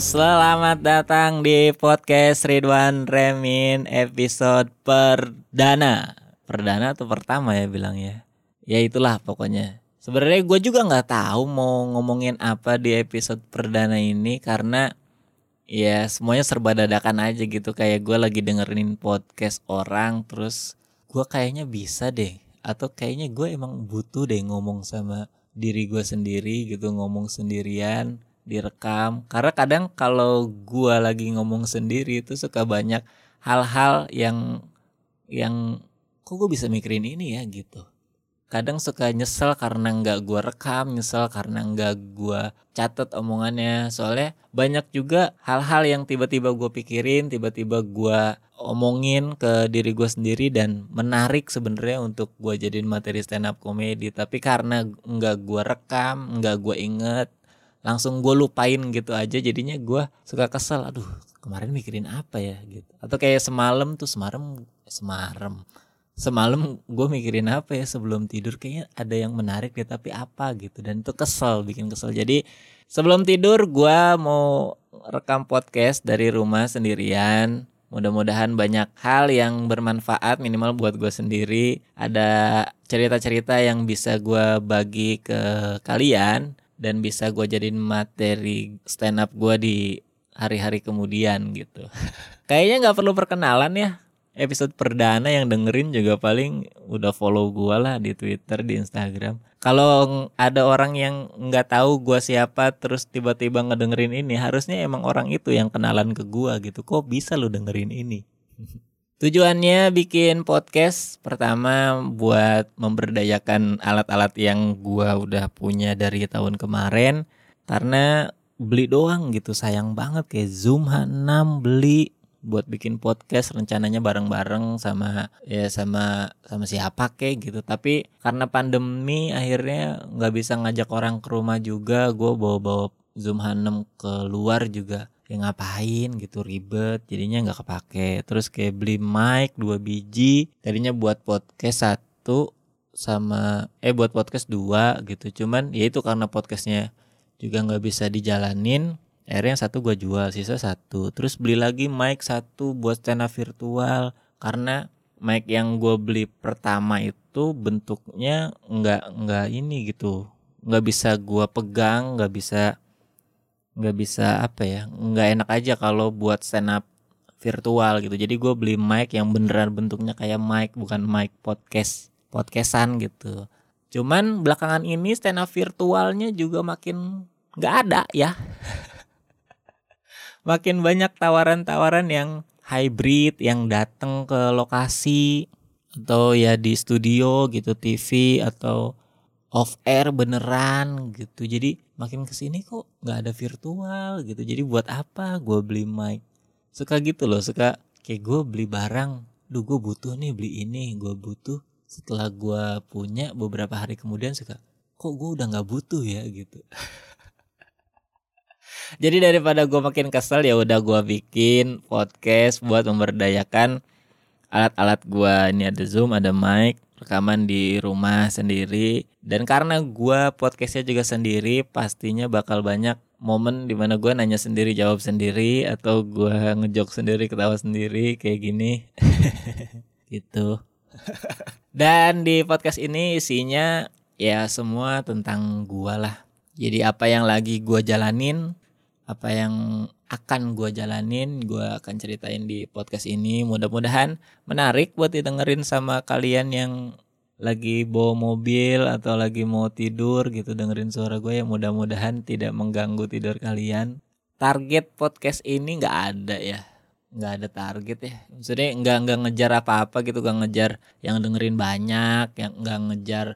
selamat datang di podcast Ridwan Remin episode perdana. Perdana atau pertama ya bilangnya? Ya itulah pokoknya. Sebenarnya gue juga nggak tahu mau ngomongin apa di episode perdana ini karena ya semuanya serba dadakan aja gitu kayak gue lagi dengerin podcast orang terus gue kayaknya bisa deh atau kayaknya gue emang butuh deh ngomong sama diri gue sendiri gitu ngomong sendirian direkam. Karena kadang kalau gua lagi ngomong sendiri itu suka banyak hal-hal yang yang kok gue bisa mikirin ini ya gitu. Kadang suka nyesel karena nggak gua rekam nyesel karena nggak gua catat omongannya. Soalnya banyak juga hal-hal yang tiba-tiba gue pikirin tiba-tiba gua omongin ke diri gue sendiri dan menarik sebenarnya untuk gue jadiin materi stand up komedi. Tapi karena nggak gua rekam nggak gua inget langsung gue lupain gitu aja jadinya gue suka kesel aduh kemarin mikirin apa ya? Gitu. Atau kayak semalam tuh semalam semalam semalam gue mikirin apa ya sebelum tidur? Kayaknya ada yang menarik deh tapi apa? Gitu. Dan itu kesel bikin kesel. Jadi sebelum tidur gue mau rekam podcast dari rumah sendirian. Mudah-mudahan banyak hal yang bermanfaat minimal buat gue sendiri. Ada cerita-cerita yang bisa gue bagi ke kalian dan bisa gue jadiin materi stand up gue di hari-hari kemudian gitu. Kayaknya nggak perlu perkenalan ya. Episode perdana yang dengerin juga paling udah follow gue lah di Twitter, di Instagram. Kalau ada orang yang nggak tahu gue siapa terus tiba-tiba ngedengerin ini, harusnya emang orang itu yang kenalan ke gue gitu. Kok bisa lu dengerin ini? Tujuannya bikin podcast pertama buat memberdayakan alat-alat yang gua udah punya dari tahun kemarin. Karena beli doang gitu sayang banget. Kayak Zoom H6 beli buat bikin podcast rencananya bareng-bareng sama ya sama sama siapa kek gitu. Tapi karena pandemi akhirnya nggak bisa ngajak orang ke rumah juga. Gue bawa-bawa Zoom H6 keluar juga ya ngapain? gitu ribet jadinya nggak kepake. Terus kayak beli mic dua biji tadinya buat podcast satu sama eh buat podcast dua gitu. Cuman ya itu karena podcastnya juga nggak bisa dijalanin akhirnya yang satu gue jual sisa satu. Terus beli lagi mic satu buat stand virtual karena mic yang gue beli pertama itu bentuknya nggak nggak ini gitu. Nggak bisa gue pegang nggak bisa nggak bisa apa ya nggak enak aja kalau buat stand up virtual gitu. Jadi gue beli mic yang beneran bentuknya kayak mic bukan mic podcast podcastan gitu. Cuman belakangan ini stand up virtualnya juga makin nggak ada ya. Makin banyak tawaran-tawaran yang hybrid yang datang ke lokasi atau ya di studio gitu TV atau off air beneran gitu. Jadi makin ke sini kok nggak ada virtual gitu. Jadi buat apa gue beli mic? Suka gitu loh suka kayak gue beli barang duh gue butuh nih beli ini gue butuh. Setelah gue punya beberapa hari kemudian suka kok gue udah nggak butuh ya? gitu. Jadi daripada gue makin kesel ya udah gue bikin podcast buat memberdayakan alat-alat gue ini ada zoom ada mic rekaman di rumah sendiri. Dan karena gue podcastnya juga sendiri pastinya bakal banyak momen di mana gue nanya sendiri jawab sendiri atau gue ngejok sendiri ketawa sendiri kayak gini. Gitu. Dan di podcast ini isinya ya semua tentang gue lah. Jadi apa yang lagi gue jalanin apa yang akan gue jalanin gue akan ceritain di podcast ini. Mudah-mudahan menarik buat didengerin sama kalian yang lagi bawa mobil atau lagi mau tidur gitu dengerin suara gue yang mudah-mudahan tidak mengganggu tidur kalian. Target podcast ini nggak ada ya. Nggak ada target ya. Maksudnya nggak nggak ngejar apa-apa gitu nggak ngejar yang dengerin banyak yang nggak ngejar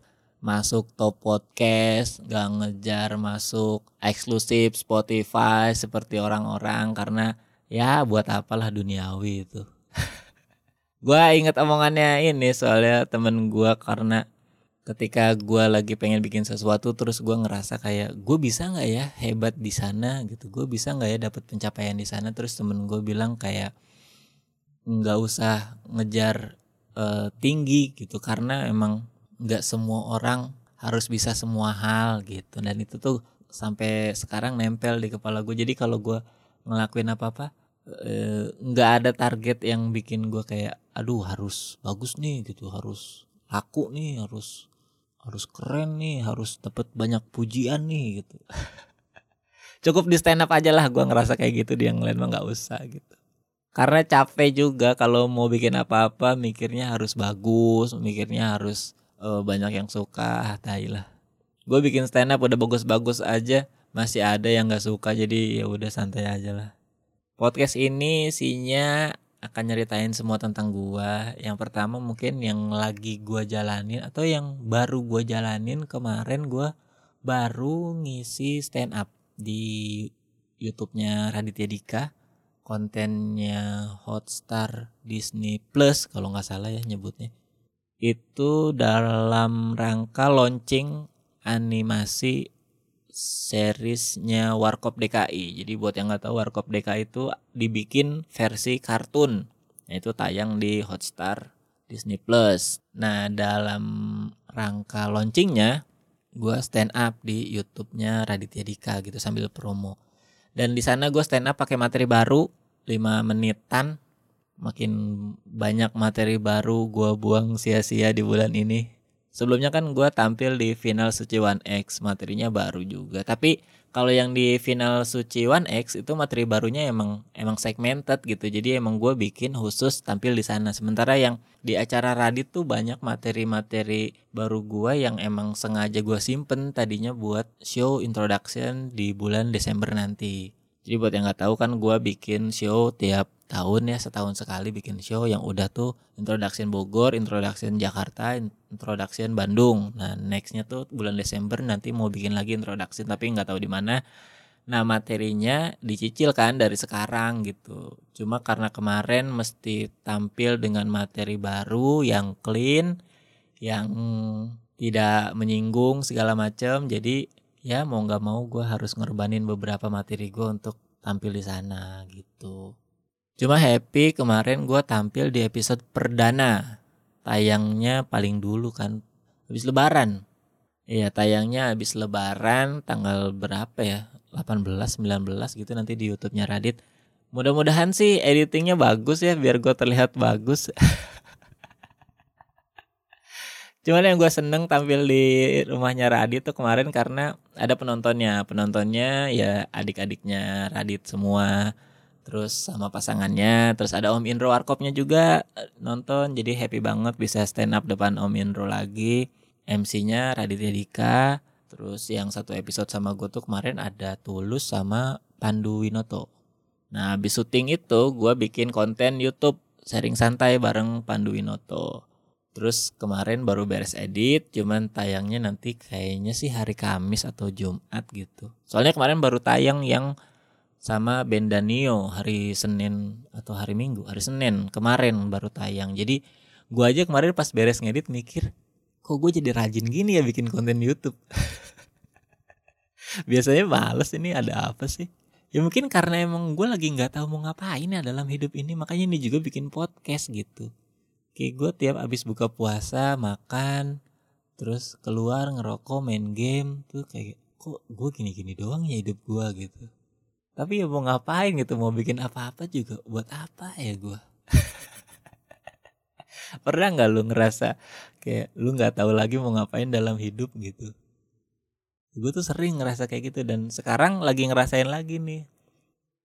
masuk top podcast, gak ngejar masuk eksklusif Spotify seperti orang-orang karena ya buat apalah duniawi itu. gua inget omongannya ini soalnya temen gua karena ketika gua lagi pengen bikin sesuatu terus gua ngerasa kayak gue bisa nggak ya hebat di sana? gitu. Gue bisa nggak ya dapat pencapaian di sana? Terus temen gue bilang kayak nggak usah ngejar uh, tinggi gitu. Karena emang nggak semua orang harus bisa semua hal gitu. Dan itu tuh sampai sekarang nempel di kepala gue jadi kalau gue ngelakuin apa-apa eh, nggak ada target yang bikin gue kayak aduh harus bagus nih gitu. Harus laku nih harus harus keren nih harus dapat banyak pujian nih gitu. Cukup di stand up aja lah gue ngerasa kayak gitu. Di yang lain mah nggak usah gitu. Karena capek juga kalau mau bikin apa-apa mikirnya harus bagus mikirnya harus uh, banyak yang suka tai lah gue bikin stand up udah bagus-bagus aja masih ada yang nggak suka jadi ya udah santai aja lah podcast ini isinya akan nyeritain semua tentang gua. Yang pertama mungkin yang lagi gua jalanin atau yang baru gua jalanin kemarin gua baru ngisi stand up di YouTube-nya Raditya Dika. Kontennya Hotstar Disney Plus kalau nggak salah ya nyebutnya. Itu dalam rangka launching animasi seriesnya Warkop DKI. Jadi buat yang nggak tahu Warkop DKI itu dibikin versi kartun. Itu tayang di Hotstar Disney Plus. Nah dalam rangka launchingnya, gue stand up di YouTube-nya Raditya Dika gitu sambil promo. Dan di sana gue stand up pakai materi baru 5 menitan. Makin banyak materi baru gue buang sia-sia di bulan ini Sebelumnya kan gue tampil di final Suci One X materinya baru juga. Tapi kalau yang di final Suci One X itu materi barunya emang emang segmented gitu. Jadi emang gue bikin khusus tampil di sana. Sementara yang di acara Radit tuh banyak materi-materi baru gue yang emang sengaja gue simpen tadinya buat show introduction di bulan Desember nanti. Jadi buat yang nggak tahu kan gue bikin show tiap tahun ya setahun sekali bikin show yang udah tuh introduction Bogor, introduction Jakarta, introduction Bandung. Nah nextnya tuh bulan Desember nanti mau bikin lagi introduction tapi nggak tahu di mana. Nah materinya dicicil kan dari sekarang gitu. Cuma karena kemarin mesti tampil dengan materi baru yang clean, yang tidak menyinggung segala macam. Jadi ya mau nggak mau gue harus ngorbanin beberapa materi gue untuk tampil di sana gitu. Cuma happy kemarin gue tampil di episode perdana. Tayangnya paling dulu kan. Habis lebaran. Iya tayangnya habis lebaran tanggal berapa ya? 18, 19 gitu nanti di YouTube-nya Radit. Mudah-mudahan sih editingnya bagus ya biar gue terlihat bagus. Cuman yang gue seneng tampil di rumahnya Radit tuh kemarin karena ada penontonnya. Penontonnya ya adik-adiknya Radit semua. Terus sama pasangannya. Terus ada Om Indro Warkopnya juga eh, nonton. Jadi happy banget bisa stand up depan Om Indro lagi. MC-nya Raditya Dika. Terus yang satu episode sama gue tuh kemarin ada Tulus sama Pandu Winoto. Nah habis syuting itu gue bikin konten YouTube sharing santai bareng Pandu Winoto Terus kemarin baru beres edit, cuman tayangnya nanti kayaknya sih hari Kamis atau Jumat gitu. Soalnya kemarin baru tayang yang sama Bendanio hari Senin atau hari Minggu, hari Senin kemarin baru tayang. Jadi gua aja kemarin pas beres ngedit mikir, kok gue jadi rajin gini ya bikin konten YouTube. Biasanya males ini ada apa sih? Ya mungkin karena emang gue lagi nggak tahu mau ngapain ya dalam hidup ini, makanya ini juga bikin podcast gitu kayak gue tiap abis buka puasa makan terus keluar ngerokok main game tuh kayak kok gue gini-gini doang ya hidup gue gitu tapi ya mau ngapain gitu mau bikin apa-apa juga buat apa ya gue pernah nggak lu ngerasa kayak lu nggak tahu lagi mau ngapain dalam hidup gitu? Gue tuh sering ngerasa kayak gitu dan sekarang lagi ngerasain lagi nih.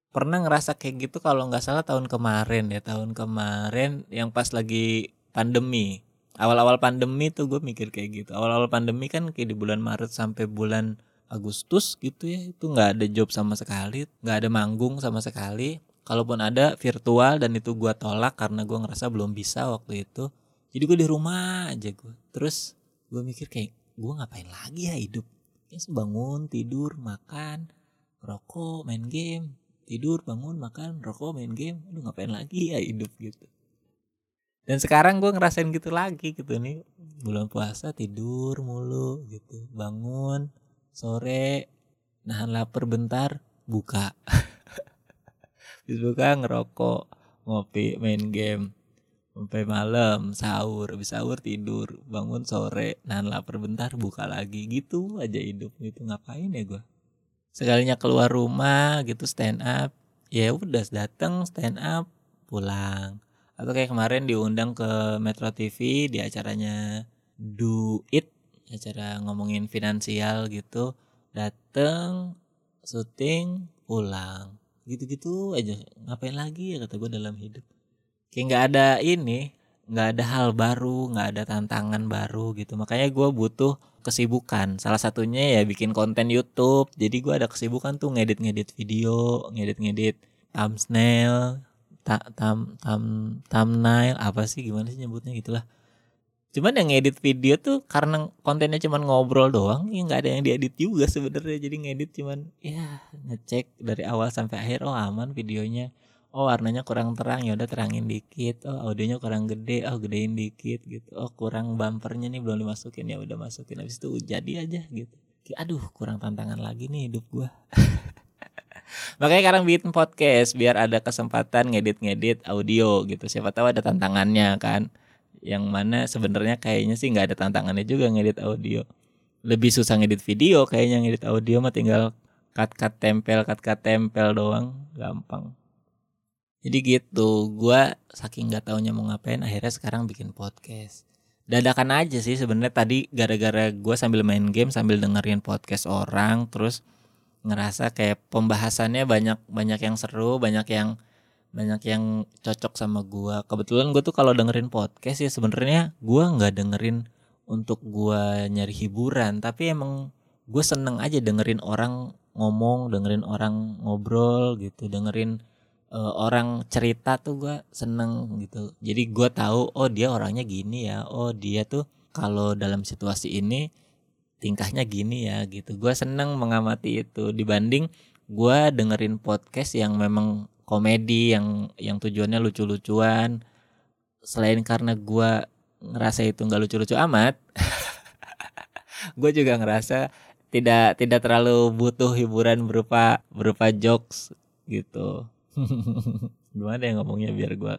Pernah ngerasa kayak gitu kalau nggak salah tahun kemarin ya tahun kemarin yang pas lagi pandemi. Awal-awal pandemi tuh gue mikir kayak gitu. Awal-awal pandemi kan kayak di bulan Maret sampai bulan Agustus gitu ya itu nggak ada job sama sekali nggak ada manggung sama sekali. Kalaupun ada virtual dan itu gue tolak karena gue ngerasa belum bisa waktu itu. Jadi gue di rumah aja gue terus gue mikir kayak gue ngapain lagi ya hidup? Ya bangun tidur makan rokok main game. Tidur bangun makan rokok main game. Aduh ngapain lagi ya hidup gitu. Dan sekarang gue ngerasain gitu lagi gitu nih. Bulan puasa tidur mulu gitu bangun sore nahan lapar bentar buka. Habis buka ngerokok ngopi main game. Sampai malam sahur. Habis sahur tidur bangun sore nahan lapar bentar buka lagi. Gitu aja hidup. Gitu ngapain ya gue sekalinya keluar rumah gitu stand up. Ya udah datang stand up pulang. Atau kayak kemarin diundang ke Metro TV di acaranya Do It acara ngomongin finansial gitu dateng syuting pulang. Gitu-gitu aja. Ngapain lagi ya kata gue dalam hidup. Kayak nggak ada ini nggak ada hal baru nggak ada tantangan baru gitu. Makanya gue butuh kesibukan. Salah satunya ya bikin konten YouTube. Jadi gue ada kesibukan tuh ngedit-ngedit video ngedit-ngedit thumbnail ta tam tam thumbnail apa sih gimana sih nyebutnya gitulah cuman yang ngedit video tuh karena kontennya cuman ngobrol doang ya nggak ada yang diedit juga sebenarnya. Jadi ngedit cuman ya ngecek dari awal sampai akhir oh aman videonya. Oh warnanya kurang terang ya udah terangin dikit. Oh audionya kurang gede oh gedein dikit gitu. Oh kurang bumpernya nih belum dimasukin ya udah masukin. Habis itu jadi aja gitu. Aduh kurang tantangan lagi nih hidup gua. Makanya sekarang bikin podcast biar ada kesempatan ngedit-ngedit audio gitu. Siapa tahu ada tantangannya kan yang mana sebenarnya kayaknya sih nggak ada tantangannya juga ngedit audio. Lebih susah ngedit video kayaknya ngedit audio mah tinggal cut cut tempel cut cut tempel doang. Gampang. Jadi gitu gue saking nggak taunya mau ngapain akhirnya sekarang bikin podcast. Dadakan aja sih sebenarnya tadi gara-gara gue sambil main game sambil dengerin podcast orang terus ngerasa kayak pembahasannya banyak banyak yang seru banyak yang banyak yang cocok sama gue kebetulan gue tuh kalau dengerin podcast ya sebenarnya gue nggak dengerin untuk gue nyari hiburan. Tapi emang gue seneng aja dengerin orang ngomong dengerin orang ngobrol gitu dengerin uh, orang cerita tuh gue seneng gitu. Jadi gue tahu oh dia orangnya gini ya. Oh dia tuh kalau dalam situasi ini tingkahnya gini ya gitu. Gue seneng mengamati itu. Dibanding gue dengerin podcast yang memang komedi yang yang tujuannya lucu-lucuan. Selain karena gue ngerasa itu nggak lucu-lucu amat gue juga ngerasa tidak tidak terlalu butuh hiburan berupa berupa jokes gitu. Gimana ya ngomongnya biar gue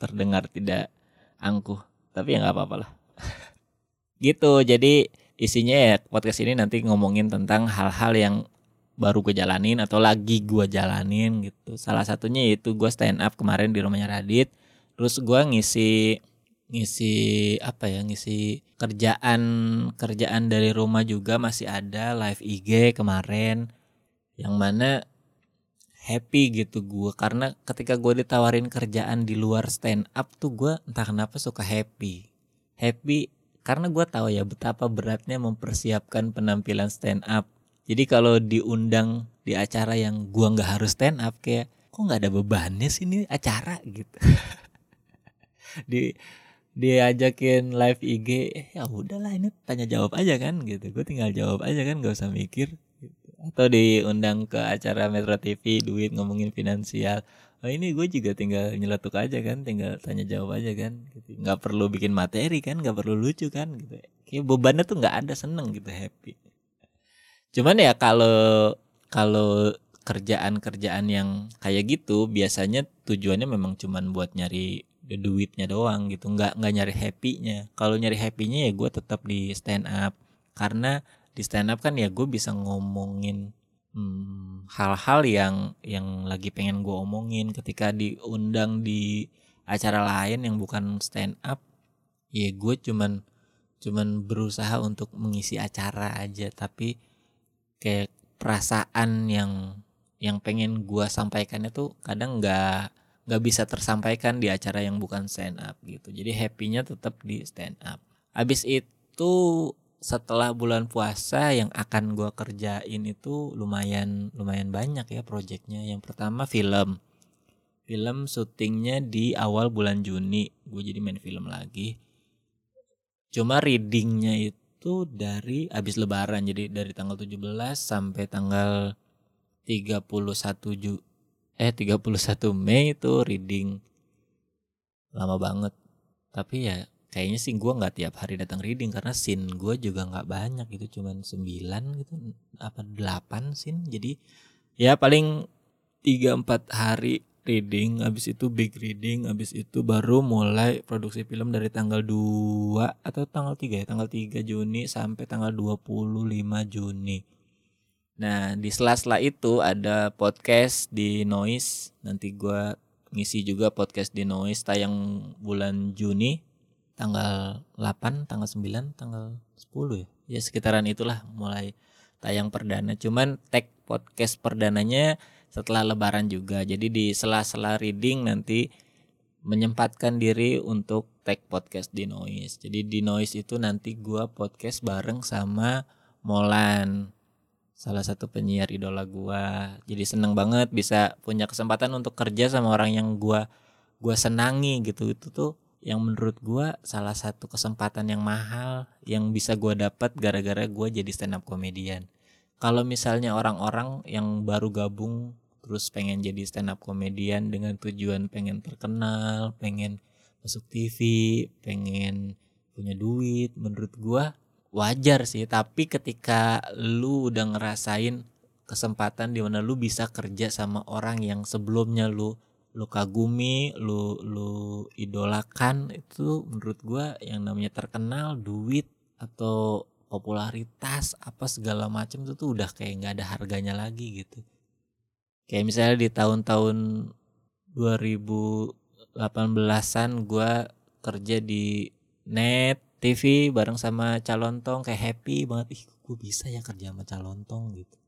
terdengar tidak angkuh. Tapi ya nggak apa-apa lah. Gitu jadi isinya ya podcast ini nanti ngomongin tentang hal-hal yang baru gue jalanin atau lagi gue jalanin gitu. Salah satunya yaitu gue stand up kemarin di rumahnya Radit. Terus gue ngisi ngisi apa ya ngisi kerjaan kerjaan dari rumah juga masih ada live IG kemarin. Yang mana happy gitu gue karena ketika gue ditawarin kerjaan di luar stand up tuh gue entah kenapa suka happy. Happy karena gue tahu ya betapa beratnya mempersiapkan penampilan stand up jadi kalau diundang di acara yang gue nggak harus stand up kayak kok nggak ada bebannya sih ini acara? Gitu. Di diajakin live IG eh, ya udahlah ini tanya jawab aja kan gitu. Gue tinggal jawab aja kan gak usah mikir atau diundang ke acara Metro TV duit ngomongin finansial. Oh ini gue juga tinggal nyeletuk aja kan tinggal tanya jawab aja kan gitu. Nggak perlu bikin materi kan nggak perlu lucu kan gitu. Kayak bebannya tuh nggak ada seneng gitu happy cuman ya kalau kalau kerjaan-kerjaan yang kayak gitu biasanya tujuannya memang cuman buat nyari duitnya doang gitu. Nggak nggak nyari happynya. Kalau nyari happynya ya gue tetap di stand up. Karena di stand up kan ya gue bisa ngomongin hmm, hal-hal hmm, yang yang lagi pengen gue omongin. Ketika diundang di acara lain yang bukan stand up ya gue cuman cuman berusaha untuk mengisi acara aja. Tapi kayak perasaan yang yang pengen gue sampaikan itu kadang nggak nggak bisa tersampaikan di acara yang bukan stand up gitu jadi happynya tetap di stand up abis itu setelah bulan puasa yang akan gue kerjain itu lumayan lumayan banyak ya proyeknya. Yang pertama film. Film syutingnya di awal bulan Juni. Gue jadi main film lagi. Cuma readingnya itu dari abis lebaran. Jadi dari tanggal 17 sampai tanggal 31 Ju eh 31 Mei itu reading lama banget. Tapi ya kayaknya sih gue nggak tiap hari datang reading karena scene gue juga nggak banyak gitu cuman 9 gitu apa 8 scene jadi ya paling 3 4 hari reading habis itu big reading habis itu baru mulai produksi film dari tanggal 2 atau tanggal 3 ya tanggal 3 Juni sampai tanggal 25 Juni Nah di sela-sela itu ada podcast di Noise. Nanti gue ngisi juga podcast di Noise tayang bulan Juni tanggal 8, tanggal 9, tanggal 10 ya. Ya sekitaran itulah mulai tayang perdana. Cuman tag podcast perdananya setelah lebaran juga. Jadi di sela-sela reading nanti menyempatkan diri untuk tag podcast di Noise. Jadi di Noise itu nanti gua podcast bareng sama Molan. Salah satu penyiar idola gua. Jadi seneng banget bisa punya kesempatan untuk kerja sama orang yang gua gua senangi gitu. Itu tuh yang menurut gua salah satu kesempatan yang mahal yang bisa gua dapat gara-gara gua jadi stand up komedian. Kalau misalnya orang-orang yang baru gabung terus pengen jadi stand up komedian dengan tujuan pengen terkenal, pengen masuk TV, pengen punya duit, menurut gua wajar sih. Tapi ketika lu udah ngerasain kesempatan di mana lu bisa kerja sama orang yang sebelumnya lu lu kagumi, lu lu idolakan itu menurut gua yang namanya terkenal, duit atau popularitas apa segala macam itu tuh udah kayak nggak ada harganya lagi gitu. Kayak misalnya di tahun-tahun 2018an gue kerja di net TV bareng sama Calontong kayak happy banget. Ih gue bisa ya kerja sama Calontong gitu.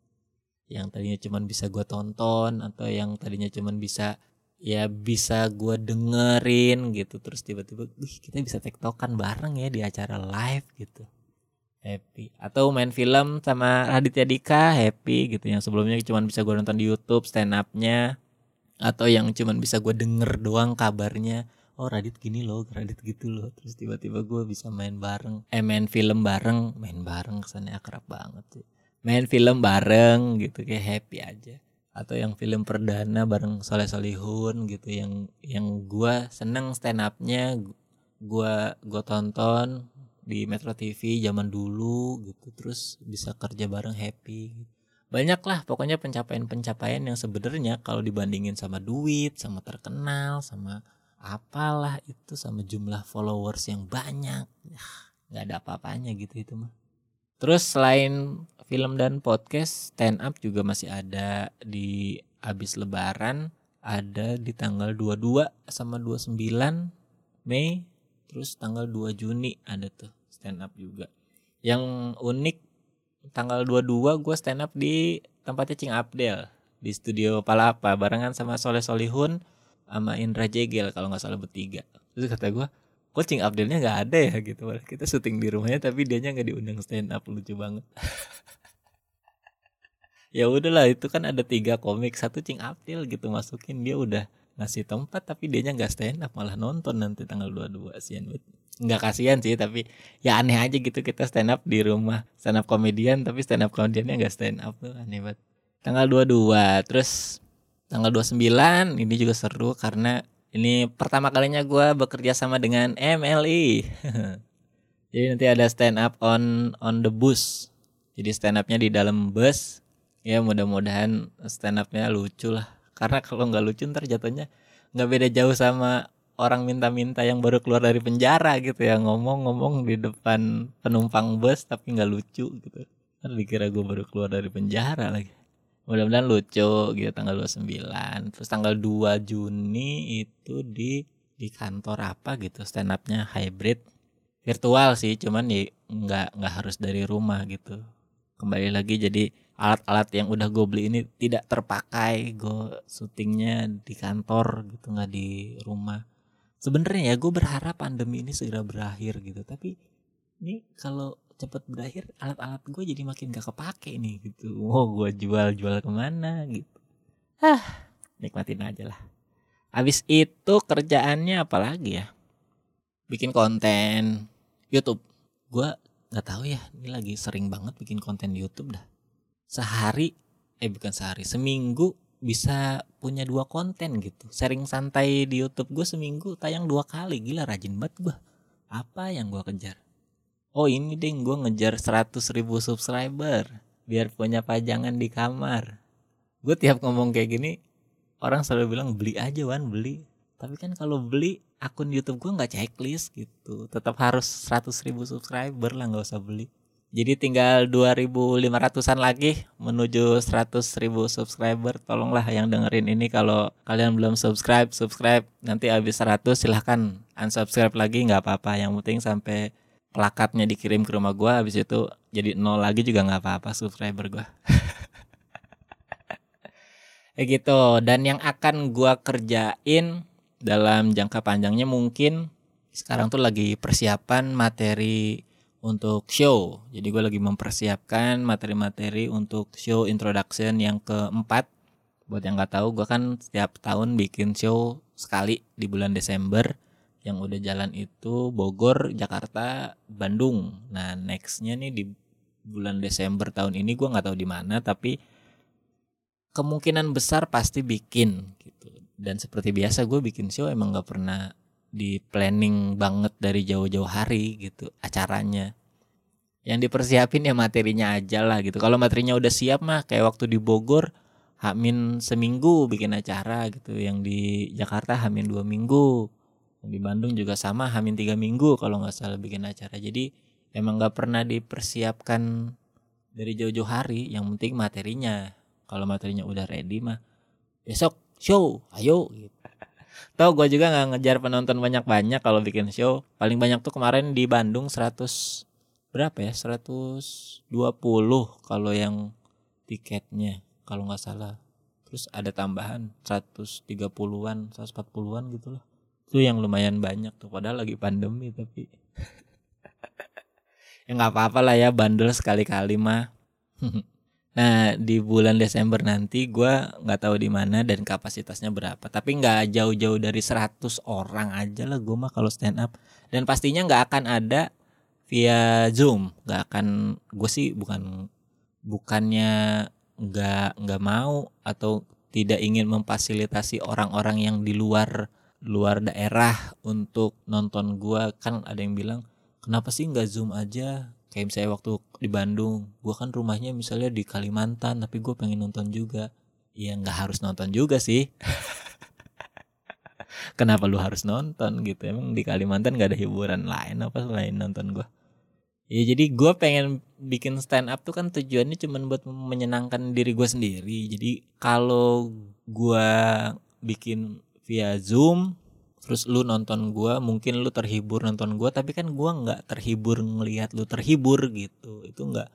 Yang tadinya cuman bisa gue tonton atau yang tadinya cuman bisa ya bisa gue dengerin gitu. Terus tiba-tiba kita bisa tektokan bareng ya di acara live gitu. Happy. Atau main film sama Raditya Dika happy gitu. Yang sebelumnya cuma bisa gue nonton di YouTube stand upnya atau yang cuma bisa gue denger doang kabarnya. Oh Radit gini loh Radit gitu loh. Terus tiba-tiba gue bisa main bareng. Eh main film bareng. Main bareng kesannya akrab banget sih. Main film bareng gitu kayak happy aja atau yang film perdana bareng Soleh Solihun gitu yang yang gue seneng stand upnya gue gue tonton di Metro TV zaman dulu gitu terus bisa kerja bareng happy banyak lah pokoknya pencapaian-pencapaian yang sebenarnya kalau dibandingin sama duit sama terkenal sama apalah itu sama jumlah followers yang banyak nggak ada apa-apanya gitu itu mah. Terus selain film dan podcast stand up juga masih ada di abis lebaran ada di tanggal 22 sama 29 Mei terus tanggal 2 Juni ada tuh stand up juga. Yang unik tanggal 22 gue stand up di tempatnya Cing Abdel di studio Palapa barengan sama Soleh Solihun sama Indra Jegel kalau nggak salah bertiga. Terus kata gue kok Cing Abdelnya nggak ada ya gitu. Kita syuting di rumahnya tapi dia nya nggak diundang stand up lucu banget. Ya udahlah itu kan ada tiga komik satu Cing Abdel gitu masukin dia udah ngasih tempat tapi dia nya nggak stand up malah nonton nanti tanggal 22 sian nggak kasihan sih tapi ya aneh aja gitu kita stand up di rumah stand up komedian tapi stand up komediannya nggak stand up tuh aneh banget. Tanggal 22 terus tanggal 29 ini juga seru karena ini pertama kalinya gue bekerja sama dengan MLI jadi nanti ada stand up on on the bus. Jadi stand upnya di dalam bus. Ya mudah-mudahan stand upnya lucu lah. Karena kalau nggak lucu ntar jatuhnya nggak beda jauh sama orang minta-minta yang baru keluar dari penjara gitu ya. Ngomong-ngomong di depan penumpang bus tapi nggak lucu gitu. Kan dikira gue baru keluar dari penjara lagi mudah-mudahan lucu gitu tanggal 29 terus tanggal 2 Juni itu di di kantor apa gitu stand upnya hybrid. Virtual sih cuman ya nggak nggak harus dari rumah gitu. Kembali lagi jadi alat-alat yang udah gue beli ini tidak terpakai gue syutingnya di kantor gitu nggak di rumah. Sebenarnya ya gue berharap pandemi ini segera berakhir gitu. Tapi ini kalau cepet berakhir alat-alat gue jadi makin gak kepake nih gitu. Oh gue jual-jual ke mana gitu. Ah nikmatin aja lah. Habis itu kerjaannya apa lagi ya? Bikin konten YouTube. Gue nggak tahu ya ini lagi sering banget bikin konten di YouTube dah. Sehari eh bukan sehari seminggu bisa punya dua konten gitu. Sharing santai di YouTube gue seminggu tayang dua kali. Gila rajin banget gue apa yang gue kejar oh ini deh gue ngejar 100 ribu subscriber biar punya pajangan di kamar gue tiap ngomong kayak gini orang selalu bilang beli aja wan beli tapi kan kalau beli akun YouTube gue nggak checklist gitu tetap harus 100 ribu subscriber lah nggak usah beli Jadi tinggal 2500-an lagi menuju 100 ribu subscriber. Tolonglah yang dengerin ini kalau kalian belum subscribe, subscribe. Nanti habis 100 silahkan unsubscribe lagi nggak apa-apa. Yang penting sampai plakatnya dikirim ke rumah gua habis itu jadi nol lagi juga nggak apa-apa subscriber gua. ya gitu. Dan yang akan gua kerjain dalam jangka panjangnya mungkin sekarang tuh lagi persiapan materi untuk show. Jadi gue lagi mempersiapkan materi-materi untuk show introduction yang keempat. Buat yang nggak tahu, gue kan setiap tahun bikin show sekali di bulan Desember. Yang udah jalan itu Bogor, Jakarta, Bandung. Nah nextnya nih di bulan Desember tahun ini gue nggak tahu di mana, tapi kemungkinan besar pasti bikin gitu. Dan seperti biasa gue bikin show emang nggak pernah di planning banget dari jauh-jauh hari gitu acaranya yang dipersiapin ya materinya aja lah gitu kalau materinya udah siap mah kayak waktu di Bogor Hamin seminggu bikin acara gitu yang di Jakarta Hamin dua minggu di Bandung juga sama Hamin tiga minggu kalau nggak salah bikin acara jadi emang nggak pernah dipersiapkan dari jauh-jauh hari yang penting materinya kalau materinya udah ready mah besok show ayo gitu Tau gue juga nggak ngejar penonton banyak-banyak kalau bikin show. Paling banyak tuh kemarin di Bandung 100 berapa ya? 120 kalau yang tiketnya kalau nggak salah. Terus ada tambahan 130-an, 140-an gitu loh. Itu yang lumayan banyak tuh padahal lagi pandemi tapi ya nggak apa-apa lah ya bandel sekali-kali mah. Nah di bulan Desember nanti gue nggak tahu di mana dan kapasitasnya berapa. Tapi nggak jauh-jauh dari 100 orang aja lah gue mah kalau stand up. Dan pastinya nggak akan ada via Zoom. Nggak akan gue sih bukan bukannya nggak nggak mau atau tidak ingin memfasilitasi orang-orang yang di luar luar daerah untuk nonton gue kan ada yang bilang kenapa sih nggak zoom aja? Kayak misalnya waktu di Bandung gue kan rumahnya misalnya di Kalimantan tapi gue pengen nonton juga. Ya nggak harus nonton juga sih. Kenapa lu harus nonton gitu? Emang di Kalimantan gak ada hiburan lain apa selain nonton gue ya jadi gue pengen bikin stand up tuh kan tujuannya cuma buat menyenangkan diri gue sendiri. Jadi kalau gue bikin via zoom terus lu nonton gua mungkin lu terhibur nonton gua tapi kan gua nggak terhibur ngelihat lu terhibur gitu. Itu nggak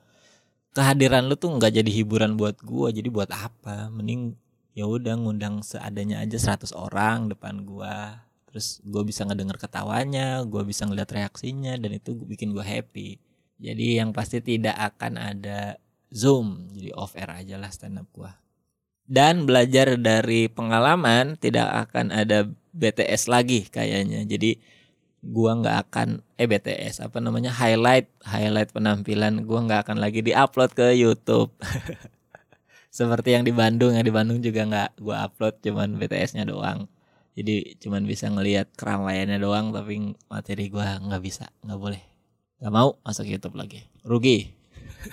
kehadiran lu tuh nggak jadi hiburan buat gua. Jadi buat apa? Mending ya udah ngundang seadanya aja 100 orang depan gua. Terus gua bisa ngedenger ketawanya gua bisa ngeliat reaksinya dan itu bikin gua happy. Jadi yang pasti tidak akan ada zoom. Jadi off air aja lah stand up gua dan belajar dari pengalaman tidak akan ada BTS lagi kayaknya. Jadi gua nggak akan eh BTS apa namanya highlight highlight penampilan gua nggak akan lagi diupload ke YouTube. Seperti yang di Bandung, yang di Bandung juga nggak gua upload cuman BTS-nya doang. Jadi cuman bisa ngelihat keramaiannya doang tapi materi gua nggak bisa, nggak boleh. Nggak mau masuk YouTube lagi. Rugi.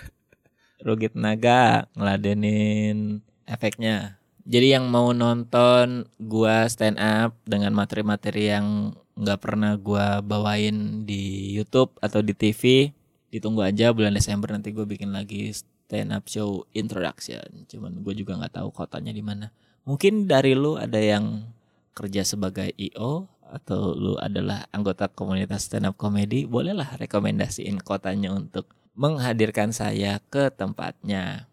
Rugi tenaga ngeladenin efeknya jadi yang mau nonton gua stand up dengan materi-materi yang nggak pernah gua bawain di YouTube atau di TV, ditunggu aja bulan Desember nanti gue bikin lagi stand up show introduction. Cuman gue juga nggak tahu kotanya di mana. Mungkin dari lu ada yang kerja sebagai IO atau lu adalah anggota komunitas stand up comedy, bolehlah rekomendasiin kotanya untuk menghadirkan saya ke tempatnya.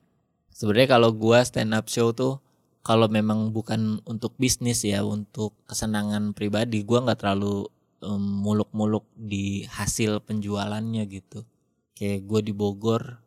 Sebenarnya kalau gua stand up show tuh kalau memang bukan untuk bisnis ya untuk kesenangan pribadi gue nggak terlalu muluk-muluk um, di hasil penjualannya gitu. Kayak gue di Bogor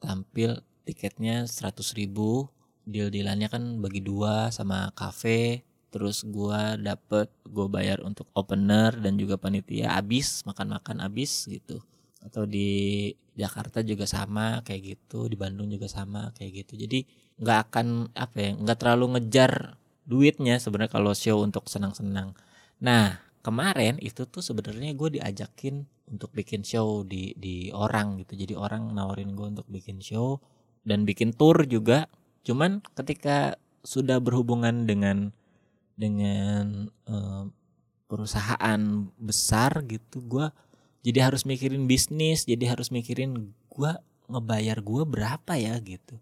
tampil tiketnya 100 ribu deal dealannya kan bagi dua sama cafe terus gue dapet gue bayar untuk opener dan juga panitia abis makan-makan abis gitu atau di Jakarta juga sama kayak gitu. Di Bandung juga sama kayak gitu. Jadi nggak akan apa ya nggak terlalu ngejar duitnya sebenarnya kalau show untuk senang-senang. Nah kemarin itu tuh sebenarnya gue diajakin untuk bikin show di di orang gitu. Jadi orang nawarin gue untuk bikin show dan bikin tour juga. Cuman ketika sudah berhubungan dengan dengan uh, perusahaan besar gitu gue jadi harus mikirin bisnis jadi harus mikirin gue ngebayar gue berapa ya gitu.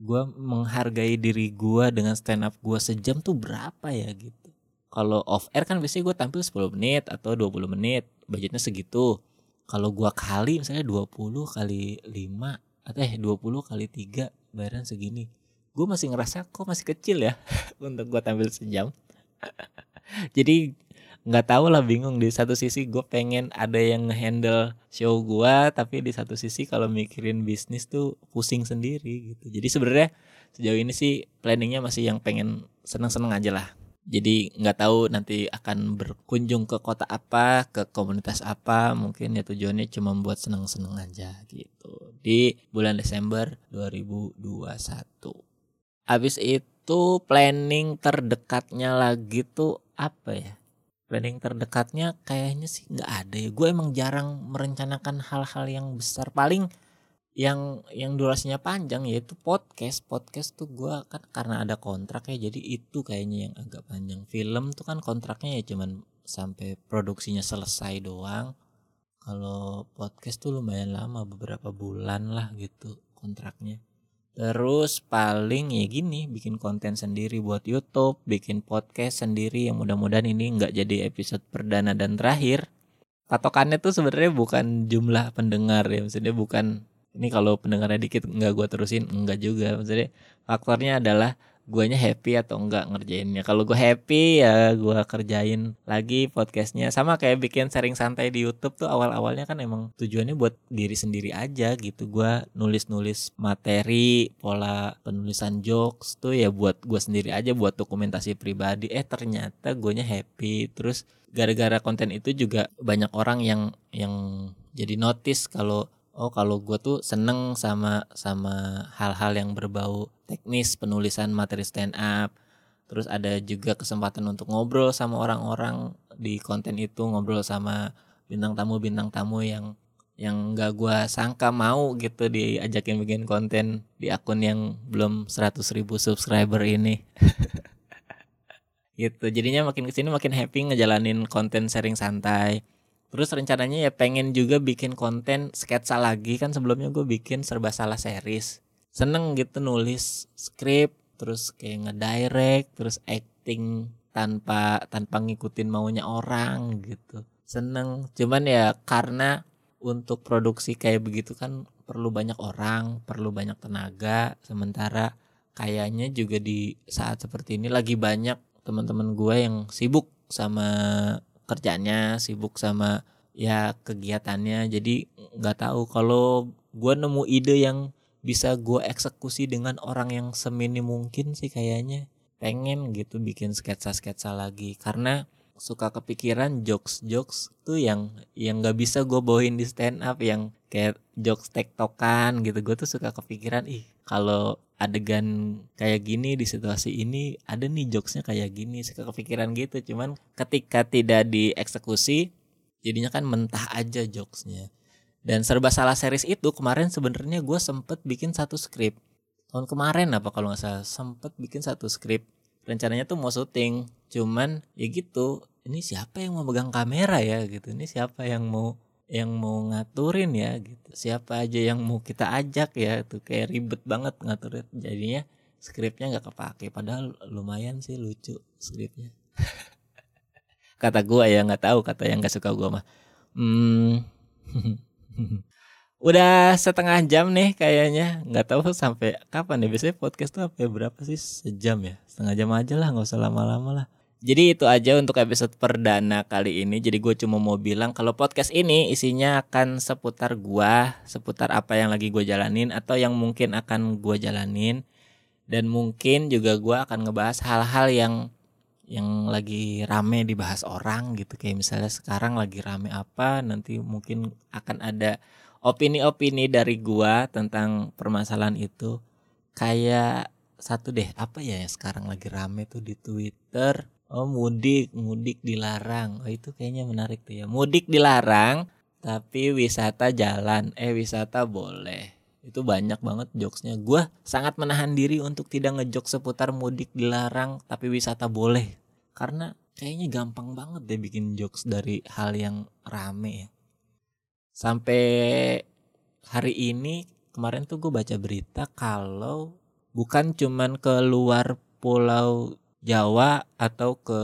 Gue menghargai diri gue dengan stand up gue sejam tuh berapa ya gitu. Kalau off air kan biasanya gue tampil 10 menit atau 20 menit budgetnya segitu. Kalau gue kali misalnya 20 kali 5 atau eh 20 kali 3 bayaran segini. Gue masih ngerasa kok masih kecil ya untuk gue tampil sejam. Jadi nggak tahu lah bingung. Di satu sisi gue pengen ada yang handle show gue tapi di satu sisi kalau mikirin bisnis tuh pusing sendiri gitu. Jadi sebenarnya sejauh ini sih planningnya masih yang pengen seneng-seneng aja lah. Jadi nggak tahu nanti akan berkunjung ke kota apa ke komunitas apa. Mungkin ya tujuannya cuma buat seneng-seneng aja gitu. Di bulan Desember 2021 habis itu planning terdekatnya lagi tuh apa ya planning terdekatnya kayaknya sih nggak ada ya. Gue emang jarang merencanakan hal-hal yang besar. Paling yang yang durasinya panjang yaitu podcast. Podcast tuh gue kan karena ada kontrak ya jadi itu kayaknya yang agak panjang. Film tuh kan kontraknya ya cuman sampai produksinya selesai doang. Kalau podcast tuh lumayan lama beberapa bulan lah gitu kontraknya Terus paling ya gini bikin konten sendiri buat YouTube, bikin podcast sendiri yang mudah-mudahan ini nggak jadi episode perdana dan terakhir. Patokannya tuh sebenarnya bukan jumlah pendengar ya, maksudnya bukan ini kalau pendengarnya dikit nggak gue terusin, enggak juga. Maksudnya faktornya adalah guanya happy atau enggak ngerjainnya. Kalau gue happy ya gue kerjain lagi podcastnya. Sama kayak bikin sharing santai di YouTube tuh awal-awalnya kan emang tujuannya buat diri sendiri aja gitu. Gue nulis-nulis materi, pola penulisan jokes tuh ya buat gue sendiri aja buat dokumentasi pribadi. Eh ternyata guanya happy. Terus gara-gara konten itu juga banyak orang yang yang jadi notice kalau oh kalau gue tuh seneng sama sama hal-hal yang berbau teknis penulisan materi stand up. Terus ada juga kesempatan untuk ngobrol sama orang-orang di konten itu ngobrol sama bintang tamu bintang tamu yang yang gak gue sangka mau gitu diajakin bikin konten di akun yang belum 100 ribu subscriber ini. Gitu jadinya makin ke sini makin happy ngejalanin konten sharing santai. Terus rencananya ya pengen juga bikin konten sketsa lagi kan sebelumnya gue bikin serba salah series. Seneng gitu nulis skrip terus kayak ngedirect terus acting tanpa tanpa ngikutin maunya orang gitu. Seneng. Cuman ya karena untuk produksi kayak begitu kan perlu banyak orang, perlu banyak tenaga. Sementara kayaknya juga di saat seperti ini lagi banyak teman-teman gue yang sibuk sama kerjanya sibuk sama ya kegiatannya. Jadi nggak tahu kalau gue nemu ide yang bisa gue eksekusi dengan orang yang semini mungkin sih kayaknya. Pengen gitu bikin sketsa-sketsa lagi. Karena suka kepikiran jokes-jokes tuh yang yang nggak bisa gue bawain di stand up yang kayak jokes tektokan gitu. Gue tuh suka kepikiran ih kalau adegan kayak gini di situasi ini ada nih jokesnya kayak gini. Suka kepikiran gitu. Cuman ketika tidak dieksekusi jadinya kan mentah aja jokesnya dan serba salah series itu kemarin sebenarnya gue sempet bikin satu skrip. Tahun kemarin apa kalau nggak salah sempet bikin satu skrip. Rencananya tuh mau syuting cuman ya gitu ini siapa yang mau pegang kamera ya gitu. Ini siapa yang mau yang mau ngaturin ya gitu. Siapa aja yang mau kita ajak ya tuh kayak ribet banget ngatur jadinya skripnya nggak kepake padahal lumayan sih lucu skripnya. Kata gua ya nggak tahu kata yang nggak suka gua mah. Hmm. udah setengah jam nih kayaknya. Nggak tahu sampai kapan ya biasanya podcast tuh ya, berapa sih? Sejam ya? Setengah jam aja lah nggak usah lama-lama lah. Jadi itu aja untuk episode perdana kali ini. Jadi gue cuma mau bilang kalau podcast ini isinya akan seputar gua, seputar apa yang lagi gue jalanin atau yang mungkin akan gue jalanin. Dan mungkin juga gua akan ngebahas hal-hal yang yang lagi rame dibahas orang gitu. Kayak misalnya sekarang lagi rame apa, nanti mungkin akan ada opini-opini dari gua tentang permasalahan itu. Kayak satu deh, apa ya sekarang lagi rame tuh di Twitter Oh mudik, mudik dilarang. Oh itu kayaknya menarik tuh ya. Mudik dilarang, tapi wisata jalan. Eh wisata boleh. Itu banyak banget jokesnya. Gue sangat menahan diri untuk tidak ngejok seputar mudik dilarang, tapi wisata boleh. Karena kayaknya gampang banget deh bikin jokes dari hal yang rame ya. Sampai hari ini kemarin tuh gue baca berita kalau bukan cuman ke luar pulau Jawa atau ke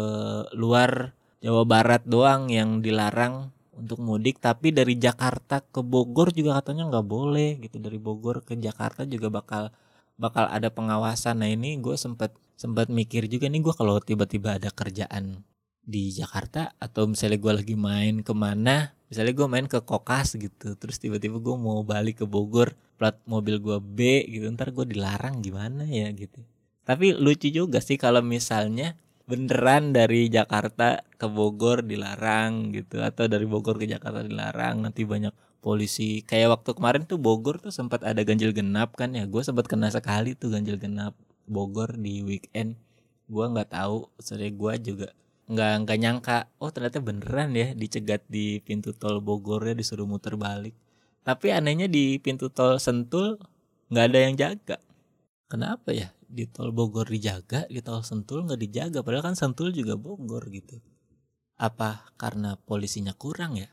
luar Jawa Barat doang yang dilarang untuk mudik tapi dari Jakarta ke Bogor juga katanya nggak boleh gitu. Dari Bogor ke Jakarta juga bakal bakal ada pengawasan. Nah ini gue sempet sempat mikir juga nih gue kalau tiba-tiba ada kerjaan di Jakarta atau misalnya gue lagi main ke mana misalnya gue main ke Kokas gitu terus tiba-tiba gue mau balik ke Bogor plat mobil gue B gitu ntar gue dilarang gimana ya gitu. Tapi lucu juga sih kalau misalnya beneran dari Jakarta ke Bogor dilarang gitu atau dari Bogor ke Jakarta dilarang nanti banyak polisi. Kayak waktu kemarin tuh Bogor tuh sempat ada ganjil genap kan ya gue sempat kena sekali tuh ganjil genap Bogor di weekend. Gue nggak tahu sorry gue juga nggak nggak nyangka oh ternyata beneran ya dicegat di pintu tol Bogornya disuruh muter balik. Tapi anehnya di pintu tol Sentul nggak ada yang jaga. Kenapa ya di tol Bogor dijaga di tol Sentul nggak dijaga padahal kan Sentul juga Bogor gitu. Apa karena polisinya kurang ya?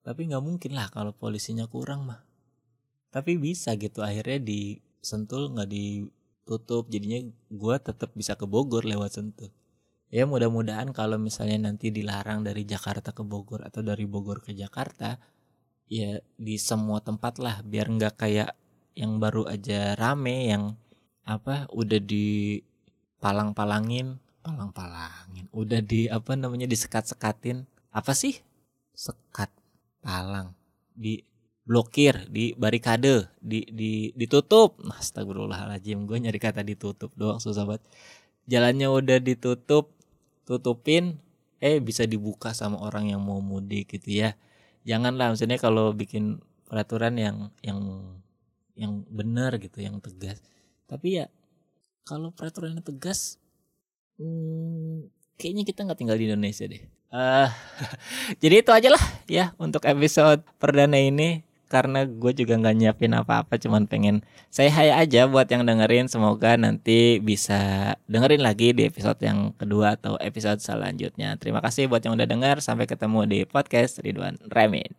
Tapi nggak mungkin lah kalau polisinya kurang mah. Tapi bisa gitu akhirnya di Sentul nggak di tutup jadinya gue tetap bisa ke Bogor lewat Sentul. Ya mudah-mudahan kalau misalnya nanti dilarang dari Jakarta ke Bogor atau dari Bogor ke Jakarta ya di semua tempat lah biar nggak kayak yang baru aja rame yang apa udah di palang-palangin palang-palangin udah di apa namanya disekat-sekatin. Apa sih? Sekat palang di blokir di barikade di di ditutup. Astagfirullahaladzim gue nyari kata ditutup doang susah banget. Jalannya udah ditutup tutupin eh bisa dibuka sama orang yang mau mudik gitu ya. Janganlah maksudnya kalau bikin peraturan yang yang yang benar gitu yang tegas tapi ya kalau peraturannya tegas hmm, kayaknya kita nggak tinggal di Indonesia deh. Uh, jadi itu aja lah ya untuk episode perdana ini. Karena gue juga nggak nyiapin apa-apa cuman pengen saya hai aja buat yang dengerin. Semoga nanti bisa dengerin lagi di episode yang kedua atau episode selanjutnya. Terima kasih buat yang udah denger. Sampai ketemu di podcast Ridwan Remin